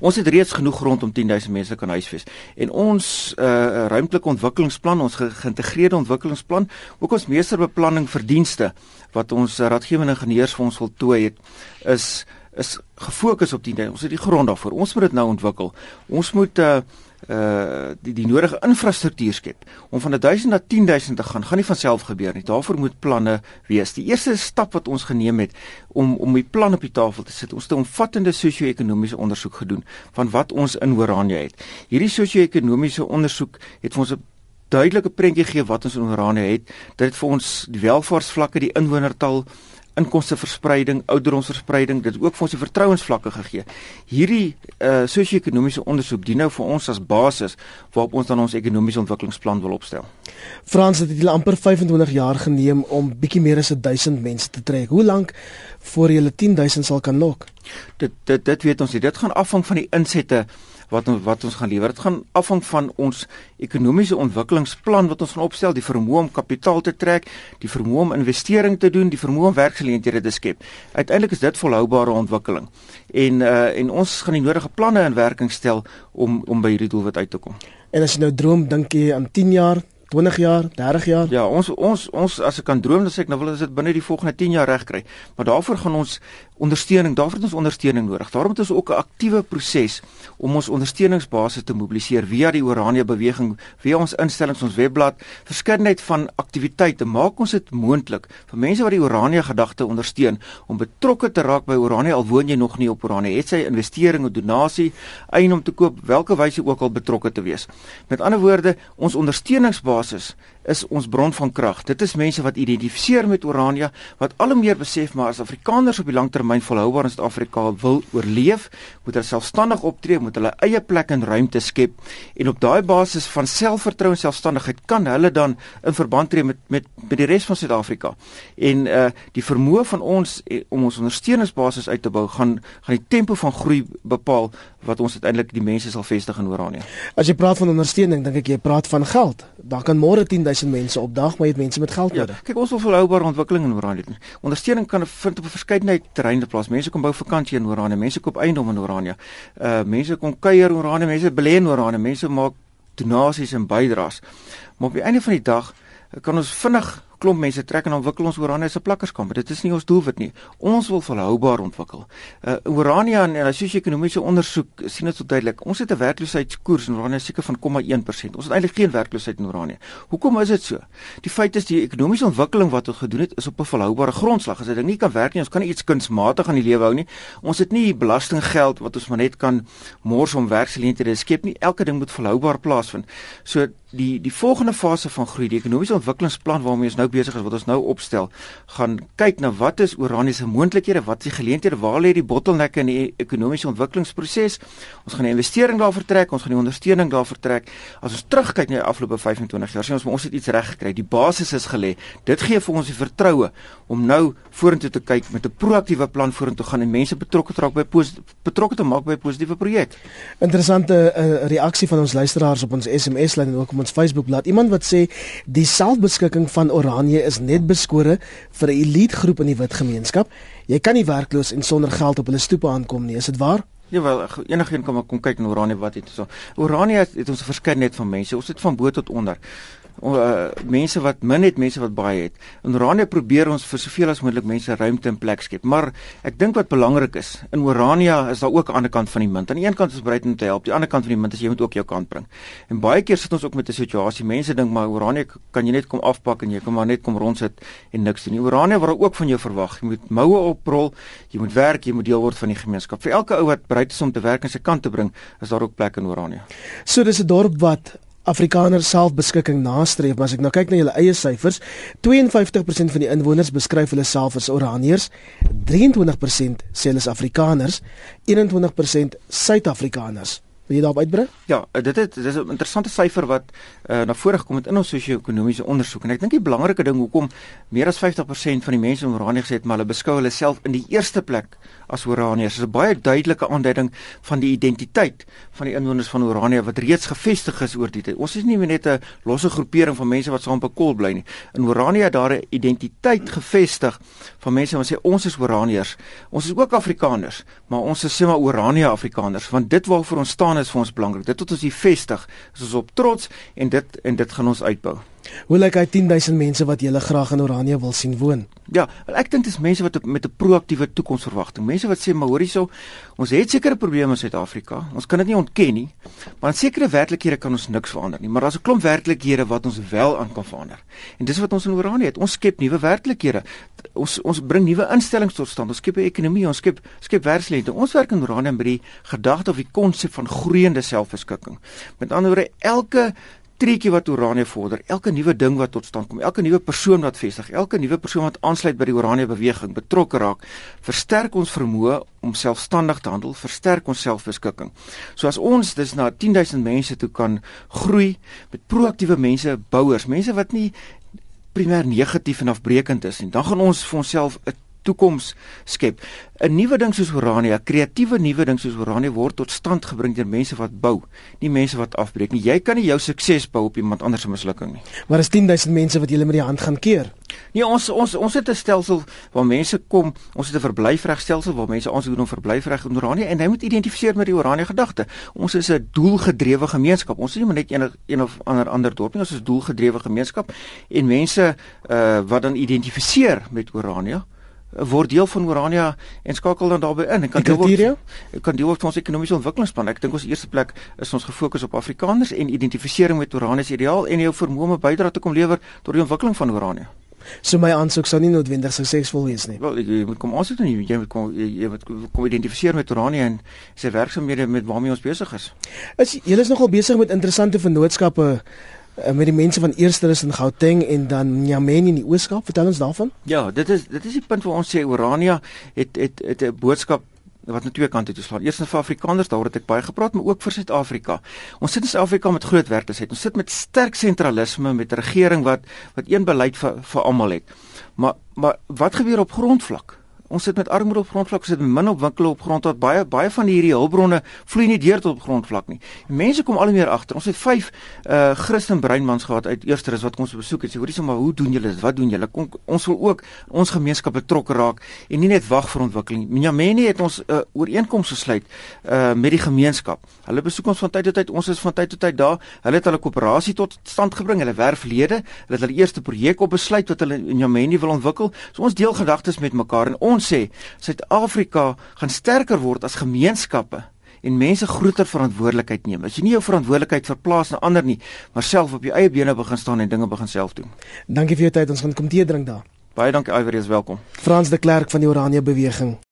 Ons het reeds genoeg grond om 10000 mense kan huisves. En ons uh ruimtelike ontwikkelingsplan, ons ge geïntegreerde ontwikkelingsplan, ook ons meesterbeplanning vir dienste wat ons raadgewende ingenieurs vir ons voltooi het, is is gefokus op die ons het die grond daarvoor. Ons moet dit nou ontwikkel. Ons moet uh uh die die nodige infrastruktuur skep om van 1000 na 10000 te gaan gaan nie van self gebeur nie. Daarvoor moet planne wees. Die eerste stap wat ons geneem het om om die plan op die tafel te sit. Ons het 'n omvattende sosio-ekonomiese ondersoek gedoen van wat ons in Oranje het. Hierdie sosio-ekonomiese ondersoek het vir ons 'n duidelike prentjie gegee wat ons in Oranje het. Dit het vir ons die welvaartsvlakke, die inwonertal inkomsteverspreiding, ouderdomsverspreiding, dit het ook vir ons die vertrouensvlakke gegee. Hierdie uh sosio-ekonomiese ondersoek dien nou vir ons as basis waarop ons dan ons ekonomiese ontwikkelingsplan wil opstel. Frans het dit amper 25 jaar geneem om bietjie meer as 1000 mense te trek. Hoe lank voor jy 10000 sal kan lok? Dit dit dit weet ons nie. Dit gaan afhang van die insette wat ons wat ons gaan lewer. Dit gaan afhang van ons ekonomiese ontwikkelingsplan wat ons gaan opstel, die vermoë om kapitaal te trek, die vermoë om investering te doen, die vermoë om werksgeleenthede te skep. Uiteindelik is dit volhoubare ontwikkeling. En uh en ons gaan die nodige planne in werking stel om om by hierdie doelwit uit te kom. En as jy nou droom, dink jy aan 10 jaar, 20 jaar, 30 jaar. Ja, ons ons ons as ek kan droom, dan sê ek nou wil ons dit binne die volgende 10 jaar regkry. Maar daarvoor gaan ons ondersteuning, daarvoor het ons ondersteuning nodig. Daarom het ons ook 'n aktiewe proses om ons ondersteuningsbasis te mobiliseer via die Oranje beweging, via ons instellings, ons webblad, verskeidenheid van aktiwiteite. Maak ons dit moontlik vir mense wat die Oranje gedagte ondersteun om betrokke te raak by Oranje al woon jy nog nie op Oranje. Het sy investering of donasie, eien om te koop, welke wyse ook al betrokke te wees. Met ander woorde, ons ondersteuningsbasis is ons bron van krag. Dit is mense wat identifiseer met Orania, wat al hoe meer besef maar as Afrikaners op die langtermyn volhoubaar in Suid-Afrika wil oorleef, moet hulle selfstandig optree, moet hulle eie plek en ruimte skep en op daai basis van selfvertroue en selfstandigheid kan hulle dan in verband tree met met met die res van Suid-Afrika. En uh die vermoë van ons eh, om ons ondersteuningsbasis uit te bou gaan gaan die tempo van groei bepaal wat ons uiteindelik die mense sal vestig in Orania. As jy praat van ondersteuning, dink ek jy praat van geld. Daar kan môre 10 000 mense op dag, maar jy het mense met geld ja, nodig. Ja, kyk, ons wil volhoubare ontwikkeling in Oranje doen. Ondersteuning kan vind op 'n verskeidenheid terreine plaas. Mense kom bou vakansie in Oranje, mense koop eiendom in Oranje. Uh mense kom kuier in Oranje, mense belê in Oranje, mense maak donasies en bydraes. Maar op die einde van die dag kan ons vinnig klomp mense trek en ontwikkel ons Orania se plakkerskamp. Dit is nie ons doelwit nie. Ons wil volhoubaar ontwikkel. Uh Orania en die sosio-ekonomiese ondersoek sien dit so duidelik. Ons het 'n werkloosheidskoers in Orania seker van 0,1%. Ons het eintlik geen werkloosheid in Orania. Hoekom is dit so? Die feit is die ekonomiese ontwikkeling wat ons gedoen het is op 'n volhoubare grondslag. As jy ding nie kan werk nie, ons kan nie iets kunsmatig aan die lewe hou nie. Ons het nie belastinggeld wat ons maar net kan mors om werksgeleenthede te skep nie. Elke ding moet volhoubaar plaasvind. So die die volgende fase van groei, die ekonomiese ontwikkelingsplan waarmee ons nou besig is, wat ons nou opstel, gaan kyk na wat is Oranje se moontlikhede, wat is die geleenthede, waar lê die bottelnekke in die ekonomiese ontwikkelingsproses? Ons gaan 'n investering daar vertrek, ons gaan die ondersteuning daar vertrek. As ons terugkyk na die afgelope 25 jaar, sien ons ons het iets reg gekry. Die basis is gelê. Dit gee vir ons die vertroue om nou vorentoe te kyk met 'n proaktiewe plan vorentoe gaan en mense betrokke te raak by betrokke te maak by 'n positiewe projek. Interessante uh, reaksie van ons luisteraars op ons SMS lyn en ook op ons Facebookblad. Iemand wat sê die selfbeskikking van Oranje is net beskore vir 'n elite groep in die wit gemeenskap. Jy kan nie werkloos en sonder geld op hulle stoepe aankom nie. Is dit waar? Ja wel, enigiemand kan maar kom kyk na Oranje wat het so. Oranje het, het ons verskeidenheid van mense. Ons het van bo tot onder uh, mense wat min het, mense wat baie het. In Orania probeer ons vir soveel as moontlik mense ruimte en plek skep. Maar ek dink wat belangrik is, in Orania is daar ook 'n ander kant van die munt. Aan die een kant is bereid om te help, die ander kant van die munt is jy moet ook jou kant bring. En baie keer sit ons ook met 'n situasie, mense dink maar Orania kan jy net kom afpak en jy kan maar net kom rondsit en niks doen nie. Orania word ook van jou verwag. Jy moet moue oprol, jy moet werk, jy moet deel word van die gemeenskap. Vir elke ou wat bereid is om te werk en sy kant te bring, is daar ook plek in Orania. So dis 'n dorp wat Afrikaners selfbeskikking nastreef, maar as ek nou kyk na julle eie syfers, 52% van die inwoners beskryf hulle self as Oraniërs, 23% sê hulle is Afrikaners, 21% Suid-Afrikaners. Wil jy daarop uitbrei? Ja, dit het dis 'n interessante syfer wat uh, na vore gekom het in ons sosio-ekonomiese ondersoek en ek dink die belangrike ding hoekom meer as 50% van die mense in Oranje gesê het maar hulle beskou hulle self in die eerste plek as Oraniërs. Dit is 'n baie duidelike aanduiding van die identiteit van die inwoners van Oranje wat reeds gevestig is oor die tyd. Ons is nie net 'n losse groepering van mense wat saam op 'n kol bly nie. In Oranje daar 'n identiteit gevestig van mense wat sê ons is Oraniërs. Ons is ook Afrikaners, maar ons is sê maar Oranje Afrikaners want dit waarvoor ons staan is vir ons belangrik. Dit tot ons hier vestig, is ons op trots en dit en dit gaan ons uitbou. Hoe lyk hy 10000 mense wat julle graag in Oranje wil sien woon? Ja, ek dink dis mense wat met 'n proaktiewe toekomsverwagting. Mense wat sê maar hoor hierso, ons het sekere probleme in Suid-Afrika. Ons kan dit nie ontken nie. Maar in sekere werklikhede kan ons niks verander nie, maar daar's 'n klomp werklikhede wat ons wel aan kan verander. En dis wat ons in Oranje het. Ons skep nuwe werklikhede. Ons ons bring nuwe instellings tot stand. Ons skep 'n ekonomie, ons skep skep werkslente. Ons werk in Oranje met die gedagte of die konsep van groeiende selfbeskikking. Met ander woorde, elke treetjie wat Oranje vorder, elke nuwe ding wat tot stand kom, elke nuwe persoon wat vestig, elke nuwe persoon wat aansluit by die Oranje beweging, betrokke raak, versterk ons vermoë om selfstandig te handel, versterk ons selfbeskikking. So as ons dis na 10000 mense toe kan groei met proaktiewe mense, bouers, mense wat nie primêr negatief en afbreekend is nie, dan gaan ons vir onsself 'n toekoms skep. 'n Nuwe ding soos Orania, kreatiewe nuwe ding soos Orania word tot stand gebring deur mense wat bou, nie mense wat afbreek nie. Jy kan nie jou sukses bou op iemand anders se mislukking nie. Maar is 10000 mense wat jy met die hand gaan keer. Nee, ons ons ons het 'n stelsel waar mense kom, ons het 'n verblyfregstelsel waar mense aansoek doen om verblyfreg in Orania en hy moet identifiseer met die Orania gedagte. Ons is 'n doelgedrewe gemeenskap. Ons is nie net een een of ander ander dorp nie, ons is 'n doelgedrewe gemeenskap en mense uh wat dan identifiseer met Orania word deel van Orania en skakel dan daarbey in. En kan deel word kan deel word van ons ekonomiese ontwikkelingsplan. Ek dink ons eerste plek is ons gefokus op Afrikaners en identifisering met Orania se ideaal en jou vermoë om 'n bydrae te kom lewer tot die ontwikkeling van Orania. So my aansoek sou nie noodwendig suksesvol wees nie. Wel, jy moet kom aansoek doen. Jy moet kom jy moet kom identifiseer met Orania en sy werksamehede met waarmee ons besig is. Is jy is nogal besig met interessante vennootskappe uh, met die mense van Eersterus in Gauteng en dan Nyameni in die Ooskaap. Vertel ons daarvan. Ja, dit is dit is die punt waar ons sê Orania het het het 'n boodskap wat na twee kante toe slaan. Eerstens vir Afrikaners, daaroor het ek baie gepraat, maar ook vir Suid-Afrika. Ons sit in Suid-Afrika met groot werkloosheid. Ons sit met sterk sentralisme met 'n regering wat wat een beleid vir vir almal het. Maar maar wat gebeur op grondvlak? Ons sit met armoede op grondvlak, sit met min ontwikkeling op grond wat baie baie van hierdie hulpbronne vloei nie deur tot op grondvlak nie. En mense kom al meer agter. Ons het 5 uh Christen breinmans gehad uit Eersteres wat ons besoek het. Sê hoorie sommer, hoe doen julle dit? Wat doen julle? Kom ons wil ook ons gemeenskap betrokke raak en nie net wag vir ontwikkeling. Minyameni het ons 'n uh, ooreenkoms gesluit uh met die gemeenskap. Hulle besoek ons van tyd tot tyd. Ons is van tyd tot tyd daar. Hulle het hulle koöperasie tot stand gebring. Hulle werf lede. Hulle het hulle eerste projek op besluit wat hulle in Minyameni wil ontwikkel. So ons deel gedagtes met mekaar en ons sê Suid-Afrika gaan sterker word as gemeenskappe en mense groter verantwoordelikheid neem. As jy nie jou verantwoordelikheid verplaas na ander nie, maar self op jou eie bene begin staan en dinge begin self doen. Dankie vir jou tyd. Ons gaan kom tee drink daar. Baie dankie Ivory, is welkom. Frans de Klerk van die Oranje beweging.